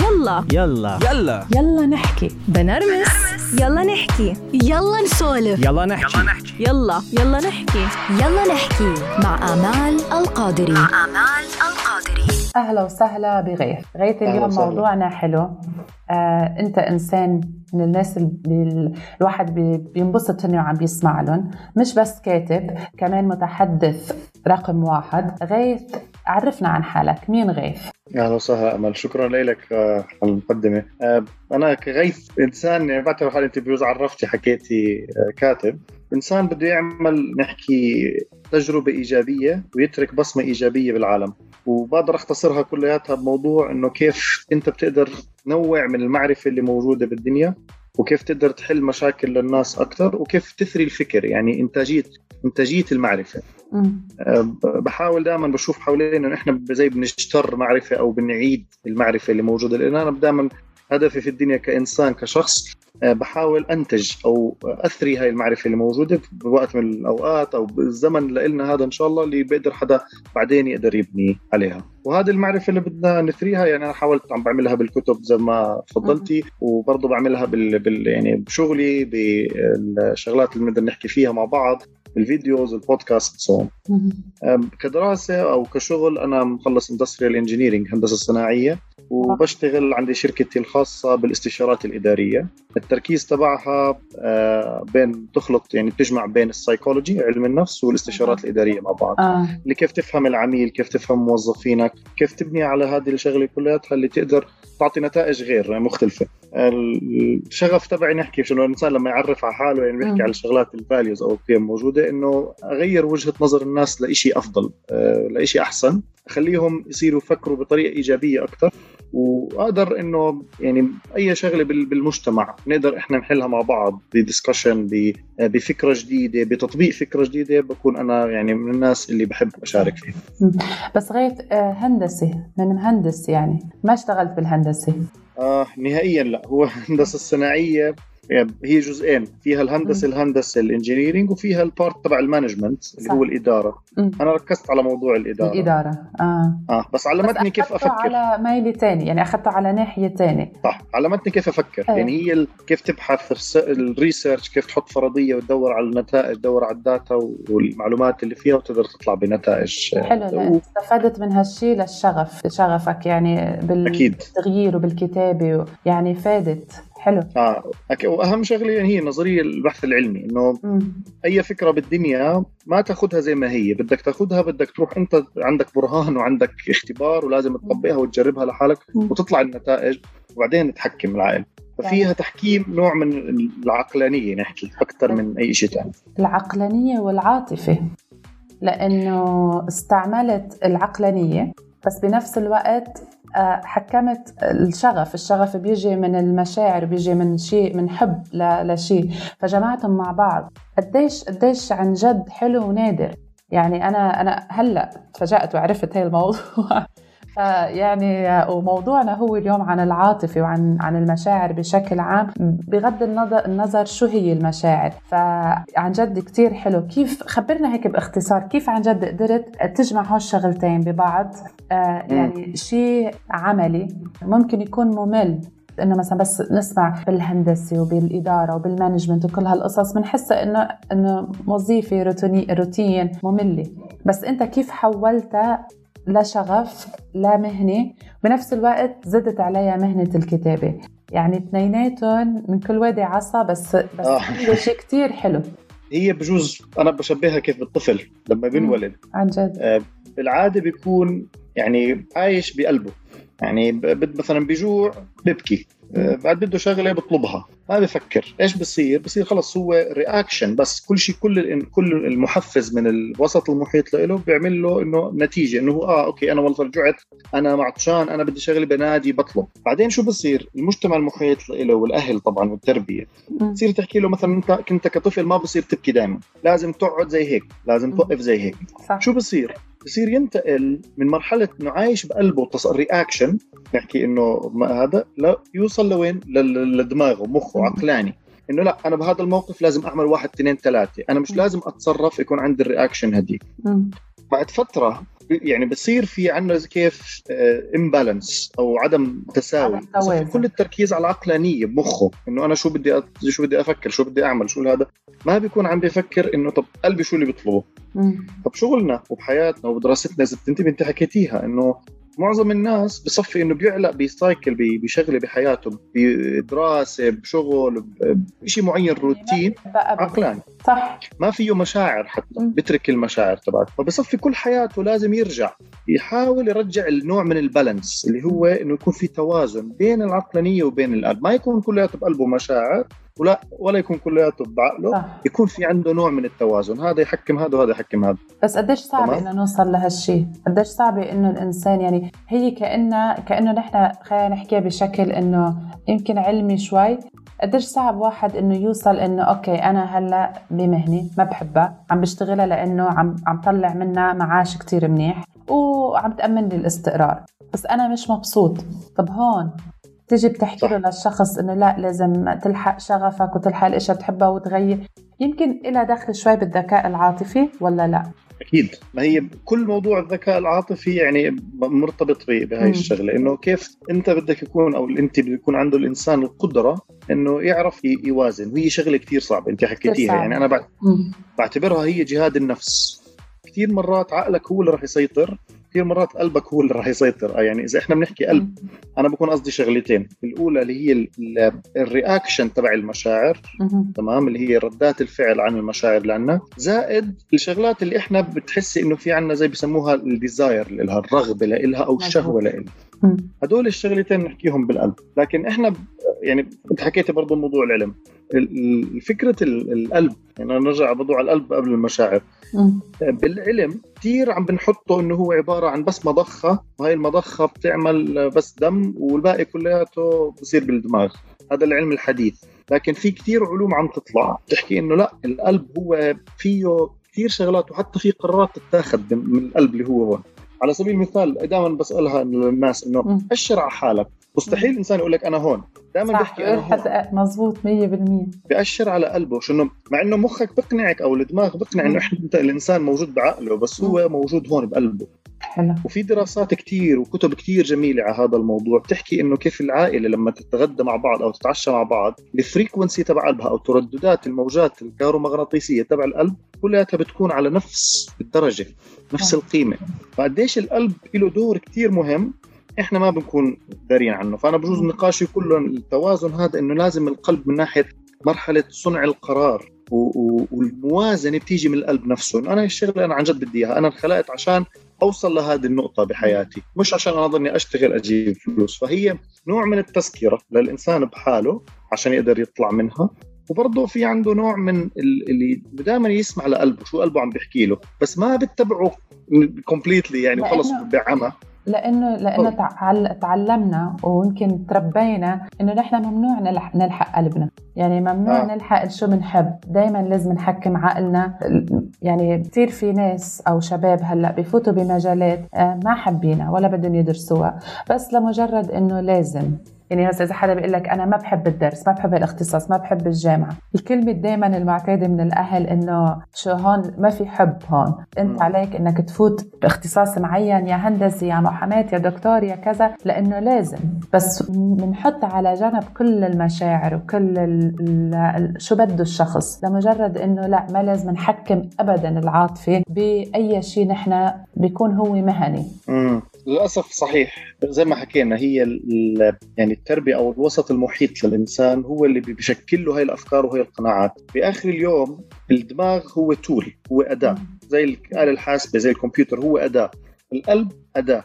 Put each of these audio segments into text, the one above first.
يلا. يلا. يلا. يلا نحكي. بنرمس. يلا نحكي. يلا نسولف. يلا نحكي. يلا يلا. نحكي. يلا نحكي. مع آمال القادري. مع آمال القادري. أهلا وسهلا بغيث. غيث أهلا اليوم. موضوعنا حلو. آه، أنت إنسان من الناس اللي الواحد بي- بينبسط إنه عم بيسمع لهم. مش بس كاتب كمان متحدث رقم واحد. غيث عرفنا عن حالك مين غيث؟ أهلا وسهلا أمل. شكرا لك آه، على المقدمة. آه، أنا كغيث إنسان يعني بعتبر حالي أنت بجوز عرفتي حكيتي آه، كاتب. إنسان بده يعمل نحكي تجربة إيجابية ويترك بصمة إيجابية بالعالم. وبقدر اختصرها كلياتها بموضوع إنه كيف أنت بتقدر تنوع من المعرفة اللي موجودة بالدنيا وكيف تقدر تحل مشاكل للناس أكثر وكيف تثري الفكر يعني إنتاجية إنتاجية المعرفة. بحاول دائما بشوف حوالينا انه إحنا زي بنشتر معرفة أو بنعيد المعرفة اللي موجودة. لأن أنا دائما هدفي في الدنيا كإنسان كشخص أه، بحاول أنتج أو أثري هاي المعرفة اللي موجودة بوقت من الأوقات أو بالزمن لنا هذا إن شاء الله اللي بيقدر حدا بعدين يقدر يبني عليها. وهذه المعرفة اللي بدنا نثريها يعني أنا حاولت عم بعملها بالكتب زي ما تفضلتي وبرضه بعملها بال, بال يعني بشغلي بالشغلات اللي بنقدر نحكي فيها مع بعض. ال videos البودكاست so كدراسة أو كشغل أنا مخلص industrial engineering هندسة صناعية وبشتغل عندي شركتي الخاصة بالاستشارات الإدارية. التركيز تبعها آه، بين تخلط يعني بتجمع بين السايكولوجي علم النفس والاستشارات الإدارية مع بعض. اللي كيف تفهم العميل كيف تفهم موظفينك كيف تبني على هذه الشغلة كلياتها اللي تقدر تعطي نتائج غير مختلفة. الشغف تبعي نحكي شنو الإنسان لما يعرف على حاله يعني. بيحكي على الشغلات ال values أو القيم موجودة إنه أغير وجهة نظر الناس لإشي أفضل آه، لإشي أحسن أخليهم يصيروا يفكروا بطريقة إيجابية أكثر وأقدر إنه يعني أي شغلة بال- بالمجتمع نقدر إحنا نحلها مع بعض ب discussion ب- بفكرة جديدة بتطبيق فكرة جديدة بكون أنا يعني من الناس اللي بحب أشارك فيها. بس غيث آه، هندسي من مهندس يعني ما اشتغلت بالهندسة؟ آه نهائيا لا هو الهندسه الصناعية يعني هي جزئين فيها الهندسة الهندسة ال engineering وفيها ال part تبع ال management اللي صح. هو الإدارة. مم. أنا ركزت على موضوع الإدارة. الإدارة آه. آه بس علمتني بس كيف أفكر. على ميل تاني يعني أخذته على ناحية تاني صح علمتني كيف أفكر. أيوة. يعني هي ال- كيف تبحث ال research كيف تحط فرضية وتدور على النتائج تدور على ال data والمعلومات اللي فيها وتقدر تطلع بنتائج. آه، حلو لأن استفدت من هالشيء للشغف شغفك يعني. بالتغيير وبالكتابة و- يعني فادت. حلو. آه وأهم شغلة يعني هي نظرية البحث العلمي إنه. أي فكرة بالدنيا ما تأخذها زي ما هي. بدك تأخذها بدك تروح أنت عندك برهان وعندك اختبار ولازم تطبقها وتجربها لحالك. وتطلع النتائج وبعدين تحكم العقل. ففيها تحكيم نوع من العقلانية نحكي أكثر من أي شيء ثاني العقلانية والعاطفة. لأنه استعملت العقلانية بس بنفس الوقت حكمت الشغف. الشغف بيجي من المشاعر بيجي من شيء من حب لشيء فجمعتهم مع بعض. قديش قديش عن جد حلو ونادر. يعني أنا أنا هلأ تفاجأت وعرفت هاي الموضوع. فيعني وموضوعنا هو اليوم عن العاطفة وعن عن المشاعر بشكل عام بغض النظر النظر شو هي المشاعر. فعن جد كتير حلو. كيف خبرنا هيك باختصار كيف عن جد قدرت تجمع هالشغلتين ببعض؟ آه يعني شيء عملي ممكن يكون ممل إنه مثلا بس نسمع بالهندسة وبالإدارة وبال management وكل هالقصص بنحس إنه إنه وظيفة روتيني روتين مملة. بس أنت كيف حولتها لشغف لمهنه بنفس الوقت زدت عليها مهنة الكتابة. يعني اثنيناتهم من كل وادي عصا بس بس آه. شيء كتير حلو. هي بجوز أنا بشبهها كيف بالطفل لما بينولد. عن جد. آه، بالعادة بيكون يعني عايش بقلبه. يعني مثلا بيجوع ببكي. آه، بعد بده شغلة بطلبها. ما بفكر. إيش بصير؟ بصير خلص هو reaction بس. كل شيء كل كل المحفز من الوسط المحيط له بيعمل له إنه نتيجة. إنه هو آه okay أنا والله رجعت. أنا معطشان. أنا بدي شغله بنادي بطلب. بعدين شو بصير؟ المجتمع المحيط له والأهل طبعا والتربية. مم. تصير تحكي له مثلا أنت كنت كطفل ما بصير تبكي دائما لازم تقعد زي هيك. لازم. توقف زي هيك. صح. شو بصير؟ بصير ينتقل من مرحلة إنه عايش بقلبه reaction نحكي إنه هذا لا يوصل لوين؟ لدماغه مخه. مم. عقلاني إنه لا أنا بهذا الموقف لازم أعمل واحد اثنين ثلاثة أنا مش. لازم أتصرف يكون عندي ال reaction هديك مم. بعد فترة يعني بصير في عندنا كيف imbalance أو عدم تساوي. كل التركيز على العقلانية بمخه إنه أنا شو بدي أ... شو بدي أفكر شو بدي أعمل شو هذا ما بيكون عم بيفكر إنه طب قلبي شو اللي بيطلبه. طب شغلنا وبحياتنا وبدراستنا إذا انت أنت حكيتيها إنه معظم الناس بصفي إنه بيعلق بيسايكل بي- بشغله بحياته بدراسة بشغل بشيء معين روتين. عقلاني صح ما فيه مشاعر حتى. بترك المشاعر تبعته فبصفي كل حياته لازم يرجع يحاول يرجع النوع من البالانس اللي هو إنه يكون في توازن بين العقلانية وبين القلب ما يكون كلياته بقلبه مشاعر ولا ولا يكون كلياته بعقله صح. يكون في عنده نوع من التوازن. هذا يحكم هذا وهذا يحكم هذا. بس قديش صعب. إنه نوصل لهالشيء قديش صعب إنه الإنسان يعني هي كانها كأنه نحن خلينا نحكيها بشكل إنه يمكن علمي شوي. قديش صعب واحد إنه يوصل إنه أوكي أنا هلأ بمهنه ما بحبها عم بشتغلها لإنه عم عم طلع منها معاش كتير منيح وعم تأمن لي الاستقرار. بس أنا مش مبسوط. طب هون تيجي بتحكي. له للشخص إنه لا لازم تلحق شغفك وتلحق الاشياء بتحبها وتغير يمكن إلها دخل شوي بالذكاء العاطفي ولا لا؟ أكيد ما هي كل موضوع الذكاء العاطفي يعني مرتبط ب- بهاي مم. الشغلة إنه كيف أنت بدك يكون أو أنت بده يكون عنده الإنسان القدرة إنه يعرف يوازن وهي شغلة كثير صعبة أنت حكيتيها. يعني أنا بعت- بعتبرها هي جهاد النفس كثير مرات عقلك هو اللي راح يسيطر كثير مرات قلبك هو اللي راح يسيطر. آه يعني إذا إحنا بنحكي قلب أنا بكون قصدي شغلتين. الأولى اللي هي ال- ال- ال reaction تبع المشاعر. تمام؟ اللي هي ردات الفعل عن المشاعر اللي عنا زائد الشغلات اللي إحنا بتحسي إنه في عنا زي بيسموها ال desire لها الرغبة لها أو الشهوة. لها. هدول الشغلتين نحكيهم بالقلب. لكن إحنا يعني انت حكيتي برضه موضوع العلم. ال- ال- فكرة ال- القلب يعني نرجع على موضوع القلب قبل المشاعر. بالعلم كثير عم بنحطه إنه هو عبارة عن بس مضخة. وهي المضخة بتعمل بس دم والباقي كلياته بصير بالدماغ. هذا العلم الحديث. لكن في كثير علوم عم تطلع بتحكي إنه لا القلب هو فيه كثير شغلات وحتى في قرارات تتاخذ من القلب اللي هو هو على سبيل المثال دائما بسألها للناس إنه. اشر على حالك؟ مستحيل الانسان يقول لك أنا هون. دائما بيحكي أنا حتى مزبوط 100% بيأشر على قلبه شنو مع إنه مخك بقنعك أو الدماغ بقنع إنه إحنا انت الإنسان موجود بعقله بس هو موجود هون بقلبه. حلو. وفي دراسات كتير وكتب كتير جميلة على هذا الموضوع بتحكي إنه كيف العائلة لما تتغدى مع بعض أو تتعشى مع بعض الفريكونسي تبع قلبها أو ترددات الموجات الكهرومغناطيسية تبع القلب كلها بتكون على نفس الدرجة نفس. القيمة. فقديش القلب له دور كتير مهم إحنا ما بنكون دارين عنه. فأنا بجوز نقاشي كله التوازن هذا إنه لازم القلب من ناحية مرحلة صنع القرار و- و- والموازنة بتيجي من القلب نفسه. إنه أنا الشغلة أنا عن جد بدي إياها. أنا انخلقت عشان أوصل لهذه النقطة بحياتي. مش عشان أنا ضلني أشتغل أجيب فلوس. فهي نوع من التذكرة للإنسان بحاله عشان يقدر يطلع منها. وبرضه في عنده نوع من ال- اللي دائما يسمع لقلبه شو قلبه عم بيحكي له. بس ما بتبعه كومبليتلي يعني لأنه- بعمى. لأنه لأنه طبعا. تعل... تعلمنا ويمكن تربينا إنه نحن ممنوع نلح... نلحق قلبنا. يعني ممنوع آه. نلحق شو بنحب. دائما لازم نحكم عقلنا. يعني كثير في ناس أو شباب هلأ بفوتوا بمجالات آه، ما حابينها ولا بدهم يدرسوها. بس لمجرد إنه لازم. يعني هسه اذا حدا بيقول لك أنا ما بحب الدرس ما بحب الاختصاص ما بحب الجامعة. الكلمة دائما المعتادة من الأهل إنه شو هون؟ ما في حب هون. أنت. عليك إنك تفوت باختصاص معين يا هندسة يا محاماة يا دكتور يا كذا لأنه لازم. بس بنحط على جنب كل المشاعر وكل ال ال ال شو بده الشخص. لمجرد إنه لا ما لازم نحكم ابدا العاطفة بأي شيء نحن بيكون هو مهني. للأسف صحيح زي ما حكينا هي يعني التربية أو الوسط المحيط للإنسان هو اللي بي- بيشكل له هاي الأفكار وهي القناعات. بآخر اليوم الدماغ هو tool هو أداة. زي الآلة الحاسبة زي الكمبيوتر هو أداة. القلب أداة.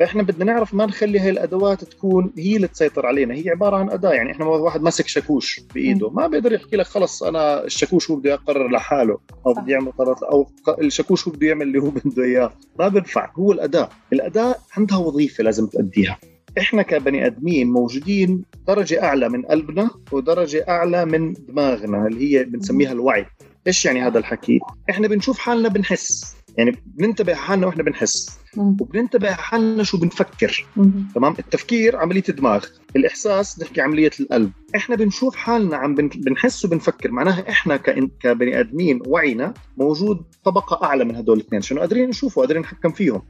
فاحنا بدنا نعرف ما نخلي هاي الأدوات تكون هي اللي تسيطر علينا. هي عبارة عن أداة يعني إحنا واحد ماسك شاكوش بإيده ما بيقدر يحكي لك خلص أنا الشاكوش هو بده يقرر لحاله أو. بده يعمل قرارات أو الشاكوش هو بده يعمل اللي هو بده إياه. ما بنفع هو الأداة. الأداة عندها وظيفة لازم تأديها. إحنا كبني آدمين موجودين درجة أعلى من قلبنا ودرجة أعلى من دماغنا اللي هي بنسميها الوعي. إيش يعني هذا الحكي؟ إحنا بنشوف حالنا بنحس. يعني بننتبه حالنا وإحنا بنحس. وبننتبه حالنا شو بنفكر. تمام؟ التفكير عملية دماغ الإحساس نحكي عملية القلب. إحنا بنشوف حالنا عم بن- بنحس وبنفكر. معناها إحنا كبني آدمين وعينا موجود طبقة أعلى من هدول الاثنين. شنو؟ قادرين نشوفه قادرين نتحكم فيهم.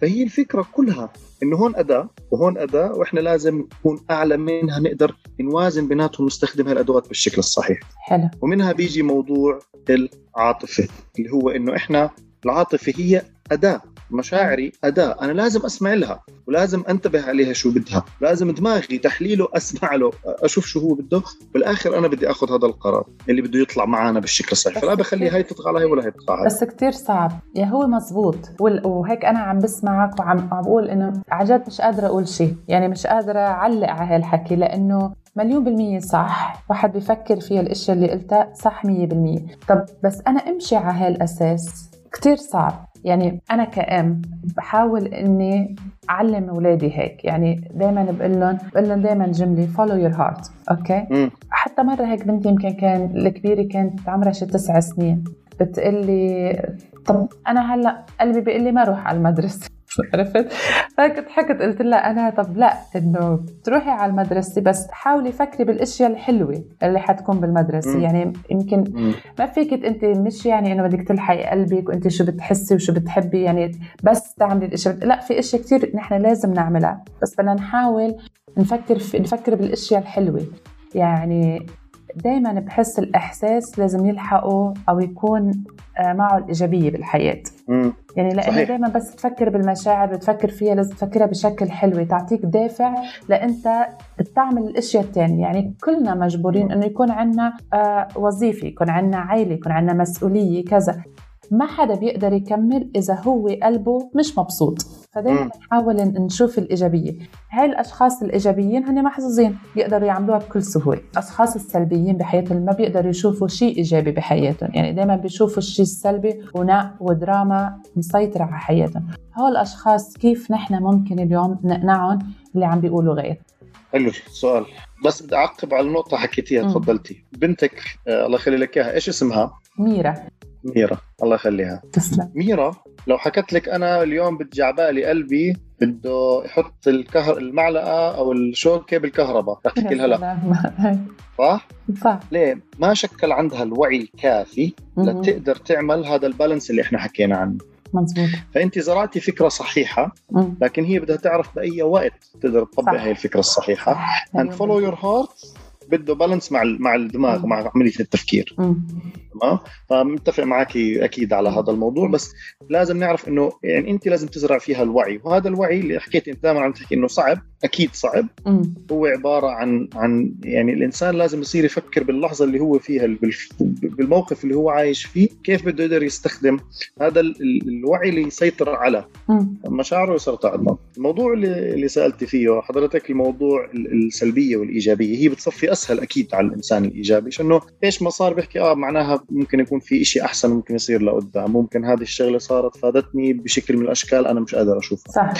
فهي الفكرة كلها انه هون أداة وهون أداة وإحنا لازم نكون أعلى منها نقدر نوازن بيناتهم نستخدم هالأدوات بالشكل الصحيح. حلو. ومنها بيجي موضوع العاطفه اللي هو إنه إحنا العاطفة هي أداة مشاعري أداة أنا لازم أسمع لها ولازم أنتبه عليها شو بدها لازم دماغي تحليله أسمع له أشوف شو هو بده بالآخر أنا بدي آخذ هذا القرار اللي بده يطلع معنا بالشكل الصحيح فلا بخلي هاي تطغى على هاي ولا هي تطغى على هاي. بس كتير صعب. يا هو مزبوط. وهيك أنا عم بسمعك وعم عم بقول إنه عن جد مش قادرة أقول شيء. يعني مش قادرة أعلق على هالحكي لأنه مليون بالمية صح. واحد بيفكر فيها الإشياء اللي قلتها صح مية بالمية. طب بس أنا امشي على هالأساس كتير صعب. يعني أنا كأم بحاول إني أعلم أولادي هيك. يعني دائما بقول لهم بقول لهم دائما جملة follow your heart. أوكي؟ مم. حتى مرة هيك بنتي يمكن كان الكبيرة كانت عمرها شي تسع سنين. بتقول لي طب أنا هلأ قلبي بيقول لي ما روح على المدرسة. عرفت؟ فهيك ضحكت قلت لها أنا طب لا إنه تروحي على المدرسة بس حاولي فكري بالأشياء الحلوة اللي حتكون بالمدرسة مم. يعني يمكن. ما فيك أنت مش يعني إنه بدك تلحقي قلبك وأنت شو بتحسي وشو بتحبي يعني بس تعملي الأشياء لا في أشياء كثير نحن لازم نعملها بس بدنا نحاول نفكر في نفكر بالأشياء الحلوة يعني دائما بحس الإحساس لازم يلحقه أو يكون معه الإيجابية بالحياة مم. يعني لأنه. دائما بس تفكر بالمشاعر بتفكر فيها لازم تفكرها بشكل حلو تعطيك دافع لأنت بتعمل الأشياء الثانية يعني كلنا مجبورين إنه يكون عندنا آه وظيفة يكون عندنا عائلة يكون عندنا مسؤولية كذا ما حدا بيقدر يكمل إذا هو قلبه مش مبسوط. فدائما. نحاول نشوف الإيجابية. هاي الأشخاص الإيجابيين هن محظوظين بيقدروا يعملوها بكل سهولة. الأشخاص السلبيين بحياتهم ما بيقدروا يشوفوا شيء إيجابي بحياتهم. يعني دائما بيشوفوا الشيء السلبي ونق ودراما مسيطرة على حياتهم. هول الأشخاص كيف نحن ممكن اليوم نقنعهم اللي عم بيقولوا غير؟ حلو سؤال. بس بدي أعقب على نقطه حكيتيها. تفضلتي. بنتك آه الله يخلي لك إياها إيش اسمها؟ ميرا. ميرا الله يخليها تسلم ميرا لو حكت لك أنا اليوم بدي عبالي قلبي بده يحط الكهر المعلقة أو الشوكة بالكهرباء رح تحكي لها لا. صح؟ صح ليه؟ ما شكل عندها الوعي الكافي. لتقدر تعمل هذا البالانس اللي إحنا حكينا عنه مزبوط فانت زرعتي فكرة صحيحة. لكن هي بدها تعرف بأي وقت تقدر تطبق. هاي الفكرة الصحيحة صح and follow your heart بده بالانس مع مع الدماغ. ومع عملية التفكير. تمام فمتفق معك أكيد على هذا الموضوع بس لازم نعرف إنه يعني أنت لازم تزرع فيها الوعي وهذا الوعي اللي حكيت أنت دائما عم تحكي إنه صعب أكيد صعب. مم. هو عبارة عن عن يعني الإنسان لازم يصير يفكر باللحظة اللي هو فيها بال- بالموقف اللي هو عايش فيه كيف بده يقدر يستخدم هذا ال- ال- الوعي اللي يسيطر على. مم. مشاعره دماغه الموضوع اللي اللي سألتي فيه حضرتك الموضوع ال- السلبية والإيجابية هي بتصفي أسهل أكيد على الإنسان الإيجابي عشان إيش ما صار بيحكي آه معناها ممكن يكون في شيء أحسن ممكن يصير لقدام ممكن هذه الشغلة صارت فادتني بشكل من الأشكال أنا مش قادر أشوفها. صح.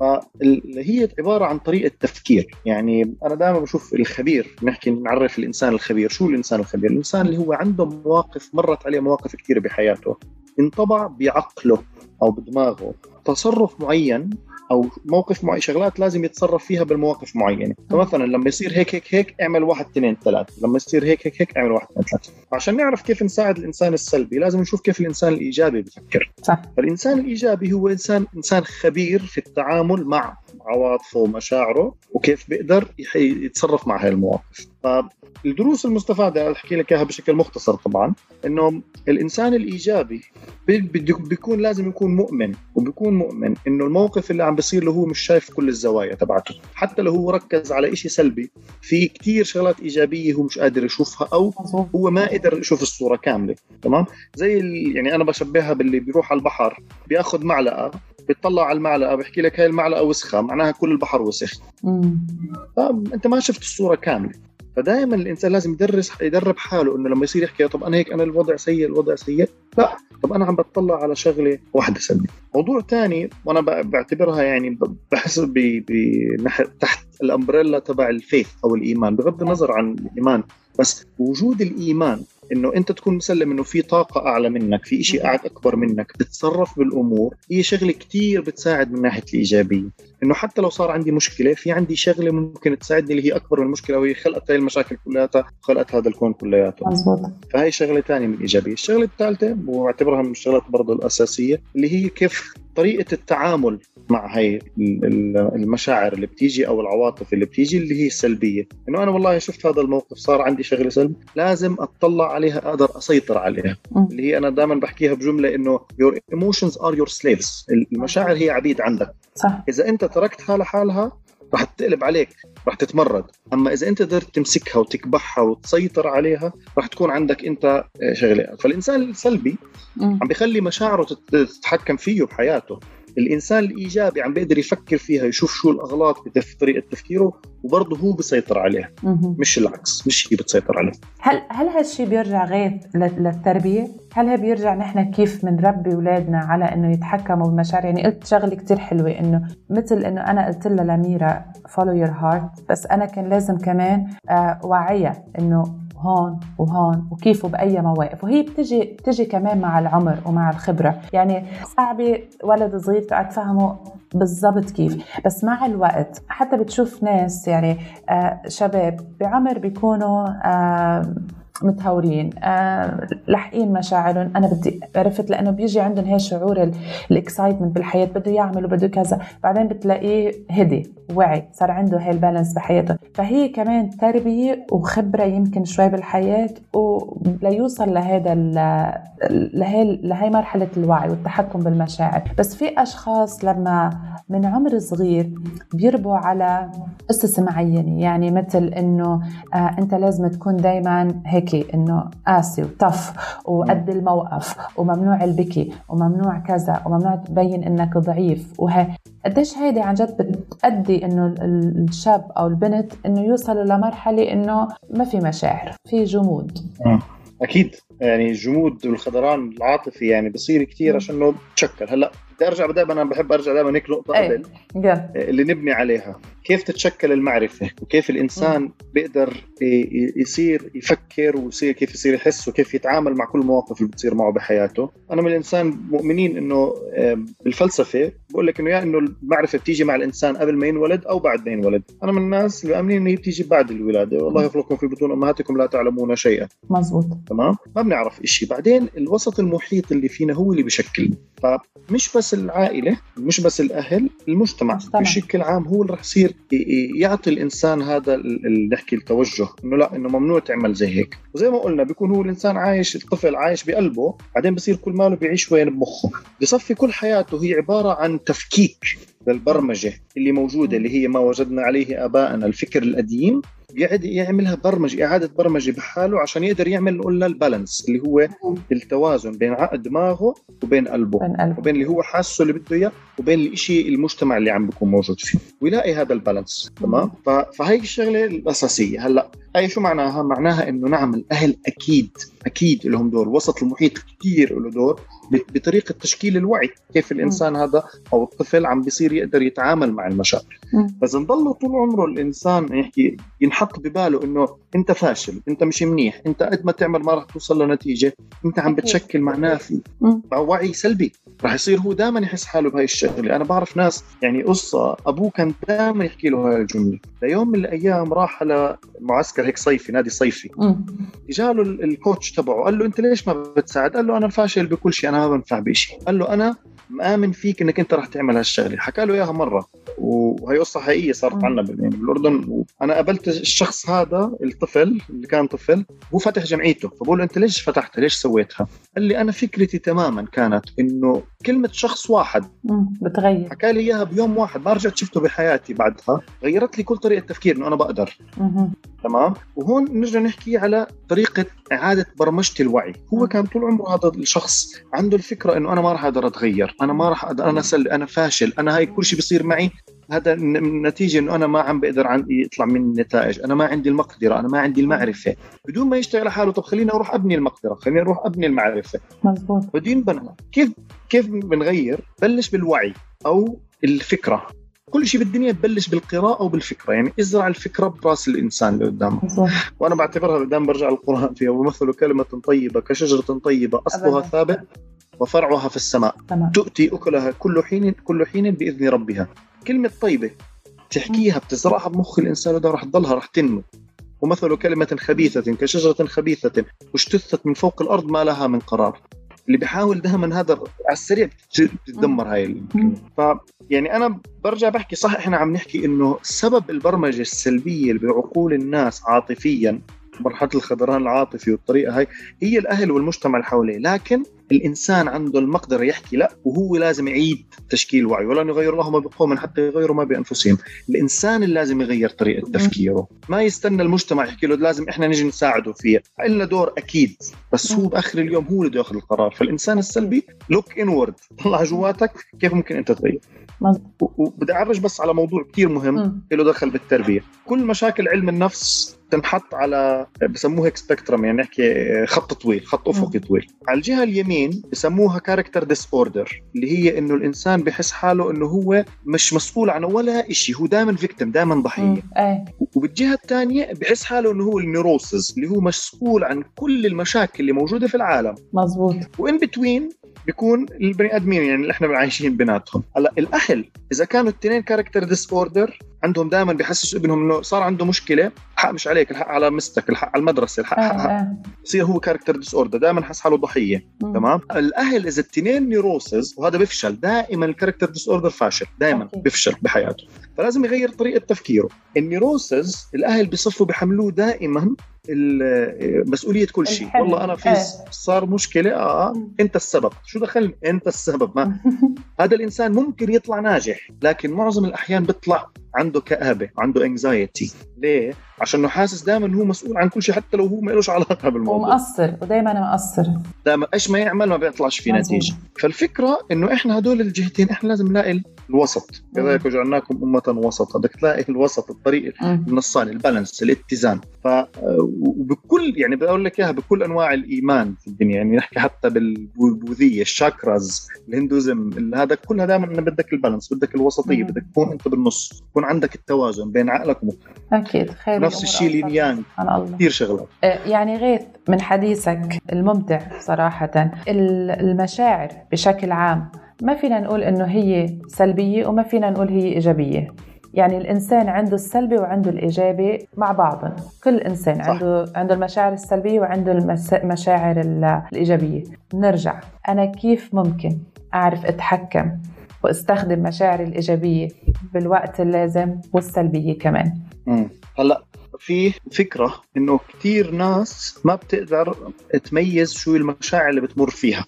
فاللي هي عبارة عن طريقة تفكير. يعني أنا دائما بشوف الخبير نحكي نعرف الإنسان الخبير. شو الإنسان الخبير؟ الإنسان اللي هو عنده مواقف مرت عليه مواقف كثيرة بحياته انطبع بعقله أو بدماغه. تصرف معين أو موقف معين شغلات لازم يتصرف فيها بالمواقف معينة. فمثلا لما يصير هيك هيك هيك اعمل واحد اثنين ثلاثة. لما يصير هيك هيك هيك اعمل واحد اثنين ثلاثة. عشان نعرف كيف نساعد الإنسان السلبي لازم نشوف كيف الإنسان الإيجابي بفكر. صح. فالانسان الإيجابي هو إنسان إنسان خبير في التعامل مع عواطفه ومشاعره وكيف بيقدر يتصرف مع هاي المواقف فالدروس المستفادة أحكي لك إياها بشكل مختصر طبعا إنه الإنسان الإيجابي بيكون لازم يكون مؤمن وبيكون مؤمن إنه الموقف اللي عم بيصير له هو مش شايف كل الزوايا تبعته حتى لو هو ركز على إشي سلبي في كتير شغلات إيجابية هو مش قادر يشوفها أو هو ما قدر يشوف الصورة كاملة تمام زي. يعني أنا بشبهها باللي بيروح على البحر بيأخذ معلقة بيطلع على المعلقة بيحكي لك هاي المعلقة وسخة معناها كل البحر وسخ مم. فانت ما شفت الصورة كاملة فدائما الإنسان لازم يدرس يدرب حاله إنه لما يصير يحكي طب أنا هيك أنا الوضع سيء الوضع سيء لا طب أنا عم بتطلع على شغلة واحدة سلبية. موضوع ثاني وأنا بعتبرها يعني بحس ب- تحت الأمبريلا تبع الفيث أو الإيمان بغض النظر عن الإيمان بس وجود الإيمان إنه أنت تكون مسلم إنه في طاقة أعلى منك في شيء قاعد أكبر منك بتتصرف بالأمور. هي شغلة كتير بتساعد من ناحية الإيجابية. إنه حتى لو صار عندي مشكلة في عندي شغلة ممكن تساعدني اللي هي أكبر من المشكلة وهي خلقت هاي المشاكل كلها خلقت هذا الكون كلياته. مزبوط. فهي شغلة ثانية من الإيجابية. الشغلة الثالثة وأعتبرها من الشغلات برضه الأساسية اللي هي كيف طريقة التعامل مع هاي المشاعر اللي بتيجي أو العواطف اللي بتيجي اللي هي السلبيه إنه أنا والله شفت هذا الموقف صار عندي شغلة سلب لازم أطلع عليها أقدر أسيطر عليها. اللي هي أنا دائما بحكيها بجملة إنه your emotions are your slaves. المشاعر هي عبيد عندك. صح. إذا أنت تركتها لحالها رح تقلب عليك رح تتمرد. أما إذا أنت قدرت تمسكها وتكبحها وتسيطر عليها رح تكون عندك أنت شغلة. فالإنسان السلبي عم بيخلي مشاعره تتحكم فيه بحياته. الإنسان الإيجابي عم بيقدر يفكر فيها يشوف شو الأغلاط في طريقة تفكيره وبرضه هو بيسيطر عليها. مش العكس مش هي بتسيطر عليه. هل هل هالشيء بيرجع غير للتربية؟ هل هي بيرجع نحن كيف بنربي أولادنا على إنه يتحكموا بالمشاعر يعني قلت شغلة كتير حلوة إنه مثل إنه أنا قلت لها لميرا follow your heart بس أنا كان لازم كمان آه وعيها إنه هون وهون وكيف وبأي مواقف. وهي بتجي بتجي كمان مع العمر ومع الخبرة. يعني صعبة ولد صغير تقعد تفهمه بالضبط كيف. بس مع الوقت حتى بتشوف ناس يعني آه شباب بعمر بيكونوا آه متهورين. آه، لاحقين مشاعرهم. أنا بدي عرفت لأنه بيجي عندهم هي شعور الاكسايتمنت بالحياة بده يعمل وبده كذا. بعدين بتلاقيه هدي وعي صار عنده هي البالانس بحياته. فهي كمان تربية وخبرة يمكن شوي بالحياة وليوصل لهذا لهي لهي مرحلة الوعي والتحكم بالمشاعر. بس في أشخاص لما من عمر صغير بيربوا على قصص معينة. يعني مثل إنه آه أنت لازم تكون دائما هيك البكي إنه قاسي وطف وقد الموقف وممنوع البكي وممنوع كذا وممنوع تبين إنك ضعيف وهي قديش هيدي عن جد بتأدي إنه الشاب أو البنت إنه يوصلوا لمرحلة إنه ما في مشاعر في جمود. أكيد. يعني الجمود والخضران العاطفي يعني بصير كثير عشان تشكل هلأ بدي ارجع دائما أنا بحب أرجع دائما هيك نقطة قبل اللي نبني عليها. كيف تتشكل المعرفة؟ وكيف الإنسان بيقدر يصير يفكر ويصير كيف يصير يحس وكيف يتعامل مع كل المواقف اللي بتصير معه بحياته. أنا من الإنسان مؤمنين إنه بالفلسفة بقول لك إنه يا إنه المعرفة بتيجي مع الإنسان قبل ما ينولد أو بعد ما ينولد. أنا من الناس اللي مؤمنين إنه هي بتيجي بعد الولادة. والله يخلقكم في بطون أمهاتكم لا تعلمون شيئا. مزبوط تمام؟ ما بنعرف شيء بعدين الوسط المحيط اللي فينا هو اللي بشكلنا فمش بس العائلة مش بس الأهل المجتمع. بشكل عام هو اللي رح يصير يعطي الإنسان هذا نحكي التوجه إنه لا إنه ممنوع تعمل زي هيك. وزي ما قلنا بيكون هو الإنسان عايش الطفل عايش بقلبه بعدين بصير كل ماله بيعيش وين؟ بمخه. بصفي كل حياته هي عبارة عن تفكيك للبرمجة اللي موجودة اللي هي ما وجدنا عليه ابائنا الفكر القديم. يقعد يعملها برمجة إعادة برمجة بحاله عشان يقدر يعمل قلنا البالانس اللي هو التوازن بين عقد دماغه وبين قلبه بين قلبه. وبين اللي هو حاسه اللي بده إياه وبين الشيء المجتمع اللي عم بيكون موجود فيه. ويلاقي هذا البالانس تمام؟ فهي الشغلة الأساسية. هلأ هي شو معناها؟ معناها إنه نعم الأهل أكيد أكيد لهم دور. الوسط المحيط كثير له دور. بطريقة تشكيل الوعي كيف الإنسان هذا أو الطفل عم بيصير يقدر يتعامل مع المشاكل بس نضل طول عمره الإنسان يحكي ينحط بباله إنه أنت فاشل أنت مش منيح أنت قد ما تعمل ما راح توصل لنتيجة أنت عم بتشكل معناه في وعي سلبي. راح يصير هو دائما يحس حاله بهاي الشغلة. أنا بعرف ناس يعني قصة أبوه كان دائما يحكي له هاي الجملة. ليوم من الأيام راح على معسكر هيك صيفي نادي صيفي جاله الكوتش تبعه قال له أنت ليش ما بتساعد؟ قال له أنا فاشل بكل شيء أنا ما بنفع بشيء قال له أنا مآمن فيك إنك أنت رح تعمل هالشغلة. حكى له إياها مرة وهي قصة حقيقية صارت عنا بالأردن. أنا قابلت الشخص هذا الطفل اللي كان طفل هو فتح جمعيته. فبقول له أنت ليش فتحتها؟ ليش سويتها؟ قال لي أنا فكرتي تماما كانت إنه كلمة شخص واحد. بتغير. حكى لي إياها بيوم واحد. ما رجعت شفته بحياتي بعدها. غيرت لي كل طريقة تفكير إنه أنا بقدر. تمام؟ وهون نرجع نحكي على طريقة إعادة برمجة الوعي. هو كان طول عمره هذا الشخص عنده الفكرة إنه أنا ما راح أقدر أتغير. أنا ما راح أقدر أنا سل أنا فاشل. أنا هاي كل شيء بيصير معي. هذا النتيجة إنه أنا ما عم بقدر عن يطلع من النتائج. أنا ما عندي المقدرة. أنا ما عندي المعرفة. بدون ما يشتغل على حاله طب خليني أروح أبني المقدرة. خليني أروح أبني المعرفة. مزبوط. بده ينبنى كيف كيف بنغير؟ بلش بالوعي أو الفكرة. كل شيء بالدنيا ببلش بالقراءة وبالفكره يعني إزرع الفكرة برأس الإنسان اللي قدامك مظبوط وأنا بعتبرها دائما برجع القران فيها. ومثل كلمة طيبة كشجرة طيبة أصلها أبداً. ثابت. وفرعها في السماء. تمام. تؤتي أكلها كل حين كل حين بإذن ربها. كلمة طيبة تحكيها بتزرعها بمخ الإنسان وده راح تضلها راح تنمو. ومثل كلمة خبيثة كشجرة خبيثة اجتثت من فوق الأرض ما لها من قرار. اللي بيحاول دائما هذا على السريع بتتدمر هاي الكلمة ف يعني أنا برجع بحكي صح إحنا عم نحكي إنه سبب البرمجة السلبية اللي بعقول الناس عاطفيا مرحلة الخضران العاطفي والطريقة هاي هي الأهل والمجتمع اللي حواليه. لكن الإنسان عنده المقدرة يحكي لا وهو لازم يعيد تشكيل وعيه ولن يغير الله ما بقوم حتى يغيروا ما بأنفسهم. الإنسان اللي لازم يغير طريقة تفكيره. ما يستنى المجتمع يحكي له لازم إحنا نجي نساعده فيها. لنا دور أكيد. بس هو بآخر اليوم هو اللي بده يأخذ القرار. فالإنسان السلبي look inward طلع جواتك كيف ممكن أنت تغير. وبدي أعرج بس على موضوع كتير مهم. له دخل بالتربية. كل مشاكل علم النفس تنحط على بسموها spectrum يعني نحكي خط طويل خط أفقي طويل. على الجهة اليمين بسموها character disorder اللي هي إنه الإنسان بحس حاله إنه هو مش مسؤول عن ولا شيء هو دائما victim دائما ضحية. إيه. وبالجهة الثانية بحس حاله إنه هو ال neurosis اللي هو مسؤول عن كل المشاكل اللي موجودة في العالم. مظبوط. و in between بيكون البني آدمين يعني اللي إحنا عايشين بيناتهم هلأ الاهل إذا كانوا الاثنين character disorder عندهم دائما بيحسسوا إبنهم إنه صار عنده مشكلة الحق مش عليك الحق على مستك الحق على المدرسة الحق حق حق. إيه بصير هو character disorder دائما حس حاله ضحية مم. تمام الأهل إذا الاثنين neurosis وهذا بيفشل دائما ال character disorder فاشل دائما. بيفشل بحياته فلازم يغير طريقة تفكيره النيروسز الأهل بصفوا بحملوه دائما مسؤولية كل شيء الحمل. والله أنا في إيه. صار مشكلة آه مم. أنت السبب شو دخلني أنت السبب ما هذا الإنسان ممكن يطلع ناجح لكن معظم الأحيان بيطلع عنده كآبة عنده انكزايتي ليه؟ عشان حاسس دائما هو مسؤول عن كل شيء حتى لو هو ما له علاقة بالموضوع. ومقصر ودائما مقصر. دائما إيش ما يعمل ما بيطلعش في مظبوط. نتيجة. فالفكرة إنه إحنا هدول الجهتين إحنا لازم نلاقي الوسط. كذلك وجعلناكم أمة وسطا. بدك تلاقي الوسط الطريق مم. النصان البالانس الاتزان. ف وبكل يعني بقول لك إياها بكل أنواع الإيمان في الدنيا. يعني نحكي حتى بالبوذية الشاكراز الهندوزم ال- هذا كلها دائما إنه بدك البالانس بدك الوسطية. بدك تكون أنت بالنص يكون عندك التوازن بين عقلك ومخك. أكيد خير نفس الشيء أوسط. لين يانغ سبحان الله. كثير شغلات. آه، يعني غيث من حديثك الممتع صراحة. ال- المشاعر بشكل عام ما فينا نقول إنه هي سلبية وما فينا نقول هي إيجابية. يعني الإنسان عنده السلبي وعنده الإيجابي مع بعضهم. كل إنسان صح. عنده عنده المشاعر السلبية وعنده المشاعر ال- الإيجابية. نرجع. أنا كيف ممكن أعرف أتحكم؟ واستخدم مشاعري الإيجابية بالوقت اللازم والسلبية كمان مم. هلأ في فكرة إنه كثير ناس ما بتقدر تميز شو المشاعر اللي بتمر فيها.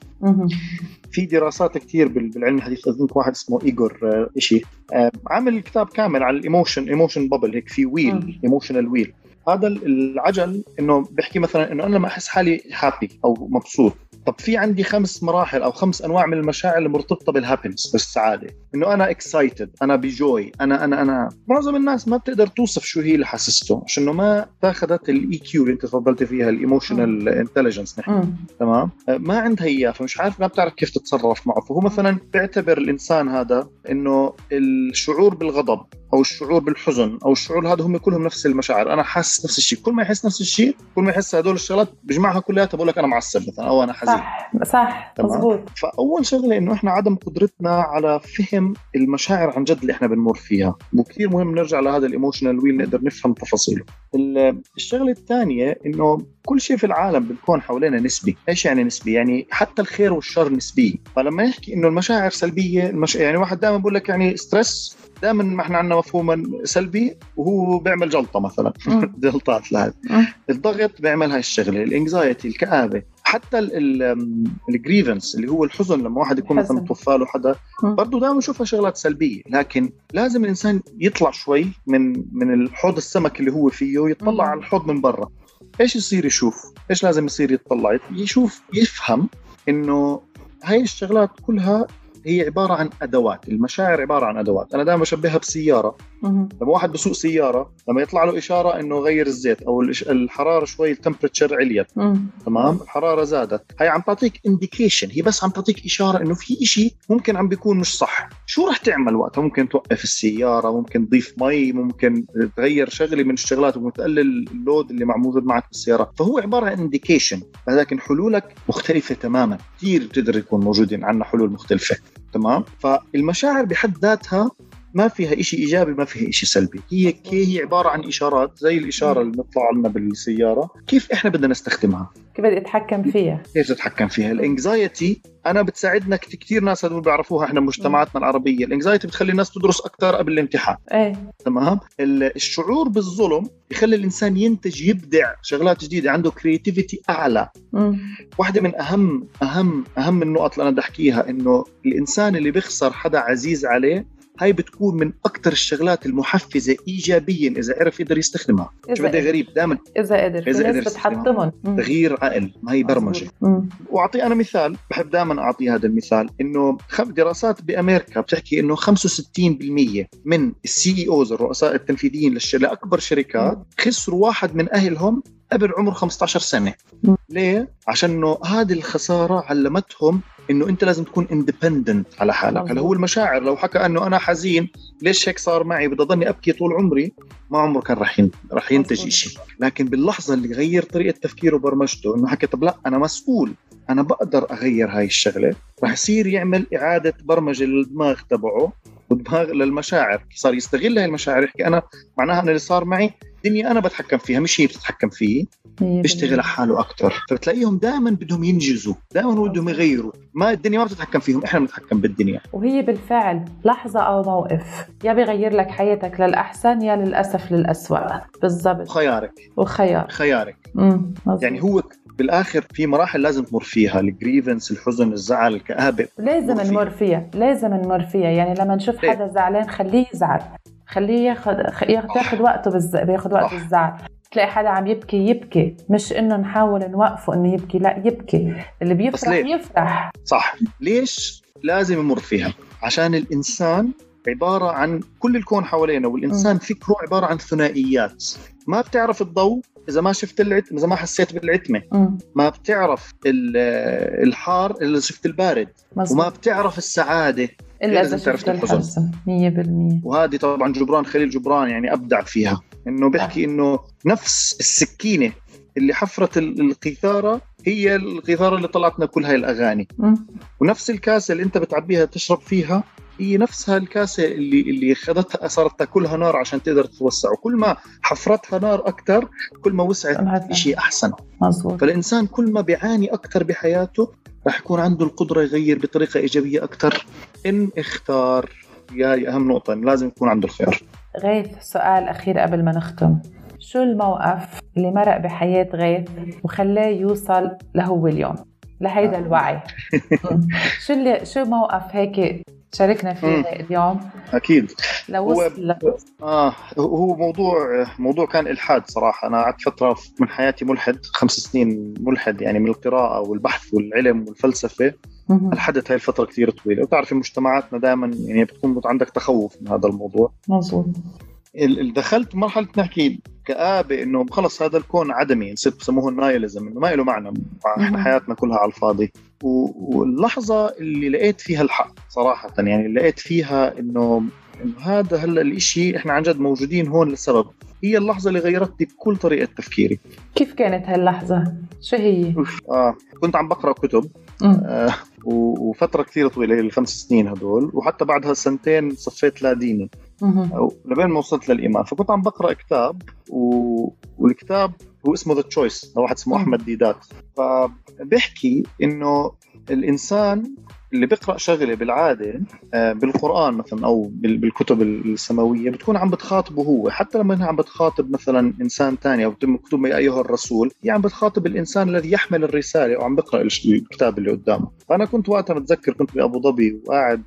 في دراسات كثير بال- بالعلم الحديث اظن واحد اسمه إيجور آه، شيء آه، عامل كتاب كامل على ال emotion emotion bubble هيك في. wheel emotional wheel هذا ال- العجل إنه بيحكي مثلا إنه أنا لما أحس حالي happy أو مبسوط طب في عندي خمس مراحل أو خمس أنواع من المشاعر المرتبطه بال happiness بالسعادة. إنه أنا excited أنا ب joy أنا أنا أنا. معظم الناس ما بتقدر توصف شو هي اللي حسسته عشان ما تاخذت ال EQ اللي أنت تفضلت فيها ال emotional intelligence نحن. تمام؟ ما عندها إياه فمش عارف ما بتعرف كيف تتصرف معه. فهو مثلا بيعتبر الإنسان هذا إنه الشعور بالغضب. أو الشعور بالحزن أو الشعور هذا هم كلهم نفس المشاعر. أنا حاسس نفس الشيء. كل ما يحس نفس الشيء كل ما يحس هدول الشغلات بجمعها كلها بقول لك أنا معصب مثلا أو أنا حزين. صح صح. مزبوط فأول شغلة إنه إحنا عدم قدرتنا على فهم المشاعر عن جد اللي إحنا بنمر فيها. وكثير مهم نرجع لهذا ال emotional wheel نقدر نفهم تفاصيله. الشغلة الثانية إنه كل شيء في العالم بالكون حوالينا نسبي. إيش يعني نسبي؟ يعني حتى الخير والشر نسبي. فلما نحكي إنه المشاعر سلبية المش... يعني واحد دائما بقول لك يعني stress دائما ما إحنا عندنا مفهوما سلبي وهو بيعمل جلطة مثلا. جلطات لهذا. الضغط بيعمل هاي الشغلة. ال anxiety الكآبة. حتى ال grievance اللي هو الحزن لما واحد يكون مثلا. توفى له حدا. برضه دائما نشوفها شغلات سلبية لكن لازم الإنسان يطلع شوي من من الحوض السمك اللي هو فيه ويطلع. على الحوض من برا إيش يصير يشوف إيش لازم يصير يطلع يشوف يفهم إنه هاي الشغلات كلها هي عبارة عن أدوات المشاعر عبارة عن أدوات أنا دائما بشبهها بسيارة. لما واحد بسوق سيارة لما يطلع له إشارة إنه غير الزيت أو الحرارة شوي ال temperature عليت. تمام؟ الحرارة زادت. هي عم تعطيك indication هي بس عم تعطيك إشارة إنه في إشي ممكن عم بيكون مش صح. شو رح تعمل وقتها؟ ممكن توقف السيارة ممكن تضيف مي ممكن تغير شغلة من الشغلات ممكن تقلل ال load اللي موجود معك بالسيارة. فهو عبارة عن indication لكن حلولك مختلفة تماما. كثير بتقدر يكون موجودين عندنا حلول مختلفة. تمام؟ فالمشاعر بحد ذاتها ما فيها شيء إيجابي ما فيها شيء سلبي. هي كي هي عبارة عن إشارات زي الإشارة اللي بتطلع لنا بالسيارة. كيف إحنا بدنا نستخدمها؟ كيف بدي أتحكم فيها؟ كيف تتحكم فيها؟ ال anxiety أنا بتساعدنا كثير ناس هدول بيعرفوها إحنا بمجتمعاتنا العربية. ال anxiety بتخلي الناس تدرس أكثر قبل الامتحان. إيه. تمام؟ ال- الشعور بالظلم يخلي الإنسان ينتج يبدع شغلات جديدة عنده creativity أعلى. مم. واحدة من أهم أهم أهم النقط اللي أنا بدي أحكيها إنه الإنسان اللي بيخسر حدا عزيز عليه هاي بتكون من أكثر الشغلات المحفزة إيجابيا إذا عرف يقدر يستخدمها. شو إذا بدي غريب؟ دائما إذا قدر. ناس قدر بتحطمهم. تغيير عقل. ما هي برمجة. مم. وأعطي أنا مثال. بحب دائما أعطي هذا المثال. إنه دراسات بأمريكا بتحكي إنه 65% من السي إي أوز الرؤساء التنفيذيين. لأكبر شركات خسروا واحد من أهلهم قبل عمر 15 سنة. مم. ليه؟ عشان إنه هذه الخسارة علمتهم إنه أنت لازم تكون اندبندنت على حالك. هلا هو المشاعر لو حكى إنه أنا حزين ليش هيك صار معي بدي أضلني أبكي طول عمري ما عمره كان رح. رح ينتج. شيء لكن باللحظة اللي غير طريقة تفكيره وبرمجته إنه حكى طب لا أنا مسؤول أنا بقدر أغير هاي الشغلة رح يصير يعمل إعادة برمجة للدماغ تبعه ودماغ للمشاعر صار يستغل هاي المشاعر يحكي أنا معناها أنا اللي صار معي دنيا أنا بتحكم فيها مش هي بتتحكم فيه بيشتغل على حاله أكثر فبتلاقيهم دائما بدهم ينجزوا دائما بدهم يغيروا. ما الدنيا ما بتتحكم فيهم إحنا بنتحكم بالدنيا. وهي بالفعل لحظة أو موقف يا بيغير لك حياتك للأحسن يا للأسف للأسوأ. بالضبط. خيارك وخيار. خيارك. مم. مظبوط. يعني هو بالآخر في مراحل لازم تمر فيها الجريفنس الحزن الزعل الكآبة. لازم. نمر فيها لازم نمر فيها. يعني لما نشوف؟ حدا زعلان خليه يزعل. خليه ياخذ ياخذ ياخذ وقته بالز... بياخذ وقت صح. بالزعل. تلاقي حدا عم يبكي يبكي. مش إنه نحاول نوقفه إنه يبكي لا يبكي. اللي بيفرح؟ يفرح. صح. ليش لازم يمر فيها؟ عشان الإنسان عبارة عن كل الكون حوالينا والإنسان فكره عبارة عن ثنائيات. ما بتعرف الضوء إذا ما شفت العتمه إذا ما حسيت بالعتمة. مم. ما بتعرف ال- الحار إلا شفت البارد. وما مظبوط بتعرف السعادة. إلا لازم اذا تعرف شفت الحزن. الحزن 100% وهذه طبعا جبران خليل جبران يعني أبدع فيها. إنه بيحكي إنه نفس السكينة اللي حفرت ال- القيثارة هي القيثارة اللي طلعت لنا كل هاي الأغاني. مم. ونفس الكاسة اللي أنت بتعبيها تشرب فيها هي نفسها الكاسة اللي اللي خذتها صارت تاكلها نار عشان تقدر تتوسع. وكل ما حفرتها نار أكثر كل ما وسعت شيء أحسن. مظبوط. فالإنسان كل ما بيعاني أكثر بحياته راح يكون عنده القدرة يغير بطريقة إيجابية أكثر إن اختار. هي أهم نقطة إنه لازم يكون عنده الخيار. غيث سؤال أخير قبل ما نختم. شو الموقف اللي مرق بحياة غيث وخلاه يوصل لهو اليوم؟ لهيدا الوعي. شو اللي شو موقف هيك شاركنا فيه مم. اليوم. أكيد. لوصل ل- آه هو موضوع موضوع كان إلحاد صراحة. أنا قعدت فترة من حياتي ملحد خمس سنين ملحد يعني من القراءة والبحث والعلم والفلسفة. الحدث هاي الفترة كثير طويلة. وتعرفي مجتمعاتنا دائما يعني بتكون عندك تخوف من هذا الموضوع. مظبوط. دخلت مرحلة نحكي كآبة إنه خلص هذا الكون عدمي بسموه النايلزم إنه ما له معنى إحنا. حياتنا كلها على الفاضي واللحظة اللي لقيت فيها الحق صراحة يعني لقيت فيها إنه إنه هذا هلا الإشي إحنا عن جد موجودين هون لسبب هي اللحظة اللي غيرتني بكل طريقة تفكيري كيف كانت هاللحظة؟ شو هي؟ آه كنت عم بقرأ كتب. آه وفترة كثير طويلة الخمس سنين هدول وحتى بعدها سنتين صفيت لا ديني لبين ما وصلت للإيمان. فكنت عم بقرأ كتاب و... والكتاب هو اسمه The Choice لواحد اسمه. أحمد ديدات. فبيحكي إنه الإنسان اللي بيقرأ شغلة بالعادة آه، بالقرآن مثلا أو بال- بالكتب السماوية بتكون عم بتخاطبه هو حتى لما إنها عم بتخاطب مثلا إنسان ثاني أو مكتوب يا أيها الرسول هي عم بتخاطب الإنسان الذي يحمل الرسالة وعم بيقرأ الكتاب اللي قدامه فأنا كنت وقتها متذكر كنت بأبو ظبي وقاعد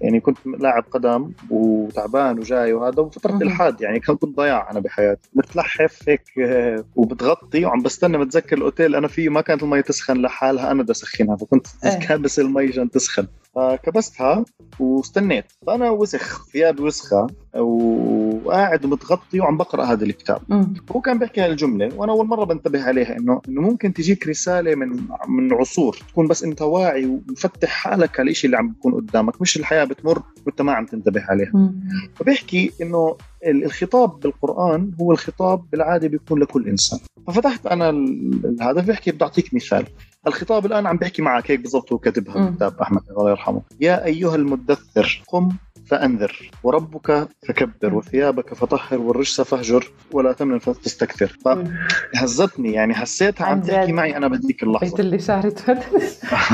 يعني كنت لاعب قدم وتعبان وجاي وهذا وفترة. الحاد يعني كان كنت ضياع أنا بحياتي متلحف هيك آه، وبتغطي وعم بستنى متذكر الأوتيل أنا فيه ما كانت المي تسخن لحالها أنا بدي أسخنها فكنت إيه. كابس المي عشان تسخن تسخن فكبستها واستنيت. فأنا وسخ ثيابي وسخة وقاعد متغطي وعم بقرأ هذا الكتاب. مم. هو كان بيحكي هالجمله وأنا أول مرة بنتبه عليها إنه إنه ممكن تجيك رسالة من من عصور تكون بس أنت واعي ومفتح حالك على الشيء اللي عم بيكون قدامك مش الحياة بتمر وأنت ما عم تنتبه عليها. مم. فبيحكي إنه ال- الخطاب بالقرآن هو الخطاب بالعادة بيكون لكل إنسان. ففتحت أنا ال- هذا بيحكي بدي اعطيك مثال. الخطاب الآن عم بيحكي معك هيك بالضبط هو كاتبها. بالكتاب أحمد الله يرحمه. يا أيها المدثر قم فأنذر. وربك فكبر وثيابك فطهر والرجس فاهجر ولا تمنن فتستكثر فهزتني يعني حسيتها عم تحكي. معي أنا بهذيك بيت اللحظه اللي تفضل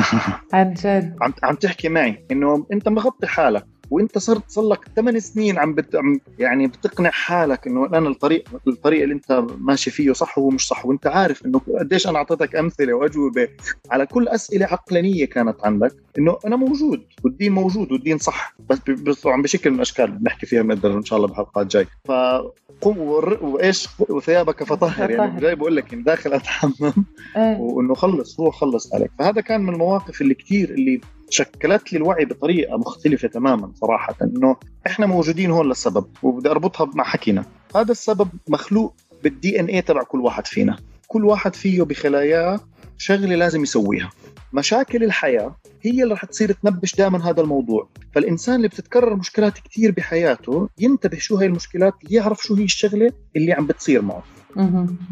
عن جد. عم عم تحكي معي إنه أنت مغطي حالك. وانت صرت صار لك ثمان سنين عم, بت... يعني بتقنع حالك إنه أنا الطريق الطريق اللي أنت ماشي فيه صح وهو مش صح. وأنت عارف إنه قديش أنا أعطيتك أمثلة وأجوبة. على كل أسئلة عقلانية كانت عندك إنه أنا موجود والدين موجود والدين صح. بس طبعا بشكل من الأشكال بنحكي فيها بنقدر إن شاء الله بحلقات جاي. فقم وإيش وثيابك فطهر يعني. جاي بقول لك داخل أتحمم. إيه. وإنه خلص روح خلص عليك. فهذا كان من المواقف اللي كثير اللي شكلت لي الوعي بطريقة مختلفة تماما صراحة إنه إحنا موجودين هون لسبب وبدي أربطها مع حكينا. هذا السبب مخلوق بالدي ان اي تبع كل واحد فينا. كل واحد فيه بخلاياه شغلة لازم يسويها. مشاكل الحياة هي اللي رح تصير تنبش دائما هذا الموضوع. فالإنسان اللي بتتكرر مشكلات كثير بحياته ينتبه شو هي المشكلات يعرف شو هي الشغلة اللي عم بتصير معه.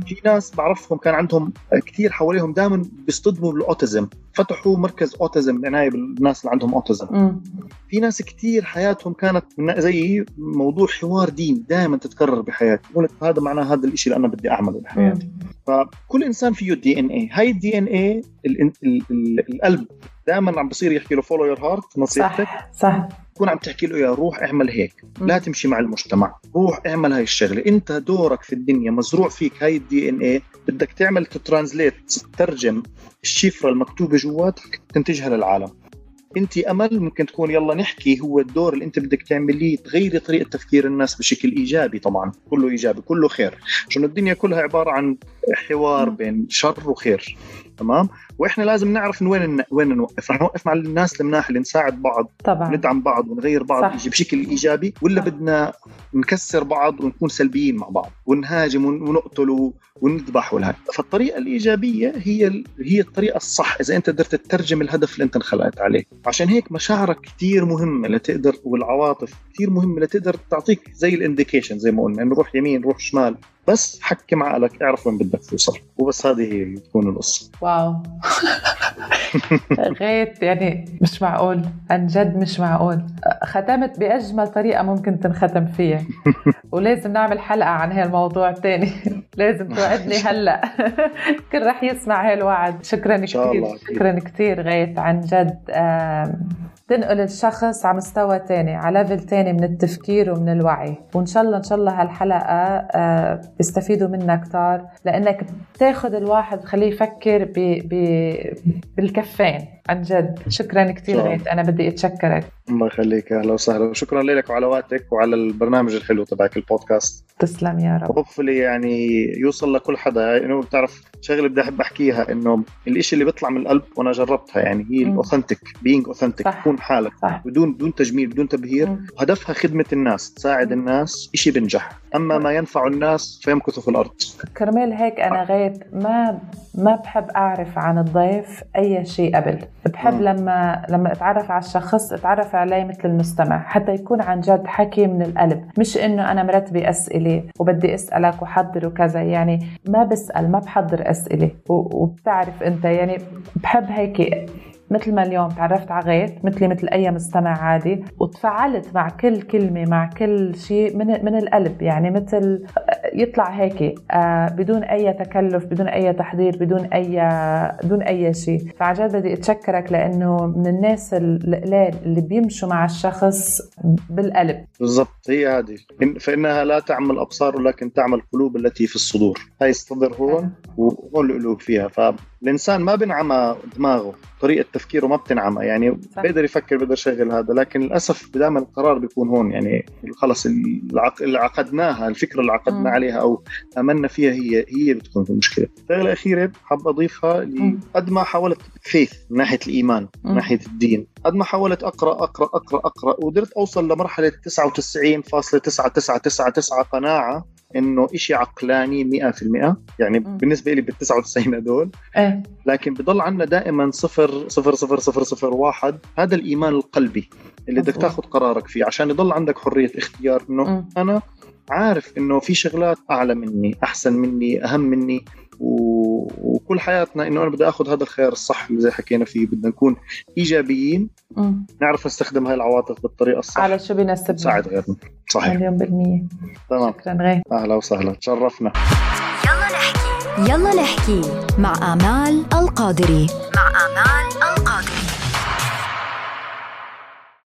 في ناس بعرفهم كان عندهم كثير حواليهم دائما بيصطدموا بال autism فتحوا مركز autism عنايه بالناس اللي عندهم autism. في ناس كثير حياتهم كانت زي موضوع حوار دين دائما تتكرر بحياتي. يقول لك هذا معناه هذا الشيء اللي أنا بدي أعمله بحياتي. فكل إنسان فيه ال DNA هاي ال DNA القلب دائما عم بصير يحكي له follow your heart نصيحتك. صح صح. تكون عم تحكي له يا روح اعمل هيك لا تمشي مع المجتمع روح اعمل هاي الشغلة. انت دورك في الدنيا مزروع فيك هاي ال DNA بدك تعمل تترانزليت تترجم الشفرة المكتوبة جواتك تنتجها للعالم. انت أمل ممكن تكون يلا نحكي هو الدور اللي انت بدك تعمليه تغيري طريقة تفكير الناس بشكل إيجابي طبعا كله إيجابي كله خير. عشان الدنيا كلها عبارة عن حوار. بين شر وخير. تمام؟ وإحنا لازم نعرف من وين وين نوقف. رح نوقف مع الناس المناح اللي نساعد بعض طبعا. ندعم بعض ونغير بعض صح. بشكل إيجابي ولا صح. بدنا نكسر بعض ونكون سلبيين مع بعض ونهاجم ون- ونقتل ونذبح والهاي. فالطريقة الإيجابية هي هي الطريقة الصح إذا أنت قدرت تترجم الهدف اللي أنت انخلقت عليه. عشان هيك مشاعرك كثير مهمة لتقدر والعواطف كثير مهمة لتقدر تعطيك زي ال indication زي ما قلنا إنه روح يمين روح شمال. بس حكم عقلك اعرف وين بدك توصل. وبس هذه هي اللي تكون القصة. wow. غيث يعني مش معقول. عن جد مش معقول. ختمت بأجمل طريقة ممكن تنختم فيها. ولازم نعمل حلقة عن هالموضوع تاني. لازم توعدني هلأ. كل رح يسمع هالوعد. شكرا كثير. شكرا كثير غيت. عن جد آم، تنقل الشخص على مستوى تاني على ليفل تاني من التفكير ومن الوعي. وإن شاء الله إن شاء الله هالحلقة آه، بيستفيدوا منها كتار لأنك بتاخذ الواحد بخليه يفكر. بالكفين عن جد. شكرا كثير. غيث أنا بدي أتشكرك. الله يخليك. أهلا وسهلا. وشكرا لك وعلى وقتك وعلى البرنامج الحلو تبعك البودكاست. تسلم يا رب. و hopefully يعني يوصل لكل حدا. إنه بتعرف شغلة بدي أحب أحكيها إنه الإشي اللي بيطلع من القلب وأنا جربتها يعني هي. ال authentic being authentic. تكون حالك. صح. بدون بدون تجميل بدون تبهير. مم. هدفها خدمة الناس تساعد. الناس إشي بنجح. أما ما ينفع الناس فيمكث في الأرض. كرمال هيك أنا غيث ما ما بحب أعرف عن الضيف أي شيء قبل. بحب مم. لما لما أتعرف على الشخص أتعرف عليه مثل المستمع حتى يكون عن جد حكي من القلب مش إنه أنا مرتبه أسئلة وبدي أسألك وحضر وكذا يعني ما بسأل ما بحضر أسئلة وبتعرف أنت يعني بحب هيك مثل ما اليوم تعرفت على غيث مثلي مثل أي مستمع عادي وتفاعلت مع كل كلمة مع كل شيء من من القلب يعني مثل يطلع هيك آه، بدون أي تكلف بدون أي تحضير بدون أي بدون أي شيء. فعن جد بدي أتشكرك لأنه من الناس القلال اللي بيمشوا مع الشخص بالقلب. بالضبط هي هذه. فإنها لا تعمل أبصار ولكن تعمل القلوب التي في الصدور. هاي الصدر هو وهون القلوب فيها. فالإنسان ما بنعمى دماغه طريقة تفكيره ما بتنعمى يعني صح. بيقدر يفكر بيقدر يشغل هذا لكن للأسف دائما القرار بيكون هون يعني خلص. اللي عقدناها الفكرة اللي عقدنا مم. عليها أو آمنا فيها هي هي بتكون في المشكلة الشغله الأخيرة حاب أضيفها. قد ما حاولت فيث من ناحية الإيمان من. ناحية الدين قد ما حاولت أقرأ أقرأ أقرأ أقرأ وقدرت أوصل لمرحلة 99.9999 قناعة إنه إشي عقلاني 100% يعني مم. بالنسبة لي بال 99 هدول إيه لكن بضل عندنا دائما صفر صفر صفر صفر صفر واحد هذا الإيمان القلبي اللي بدك. تاخذ قرارك فيه عشان يضل عندك حرية اختيار إنه. أنا عارف إنه في شغلات أعلى مني أحسن مني أهم مني و... وكل حياتنا إنه أنا بدي آخذ هذا الخيار الصح اللي زي حكينا فيه. بدنا نكون إيجابيين مم. نعرف نستخدم هاي العواطف بالطريقة الصح. على شو بيناسبنا. نساعد غيرنا. صحيح. مليون بالمية. تمام. شكرا غير. أهلا وسهلا. تشرفنا. يلا نحكي. يلا نحكي مع آمال القادري. مع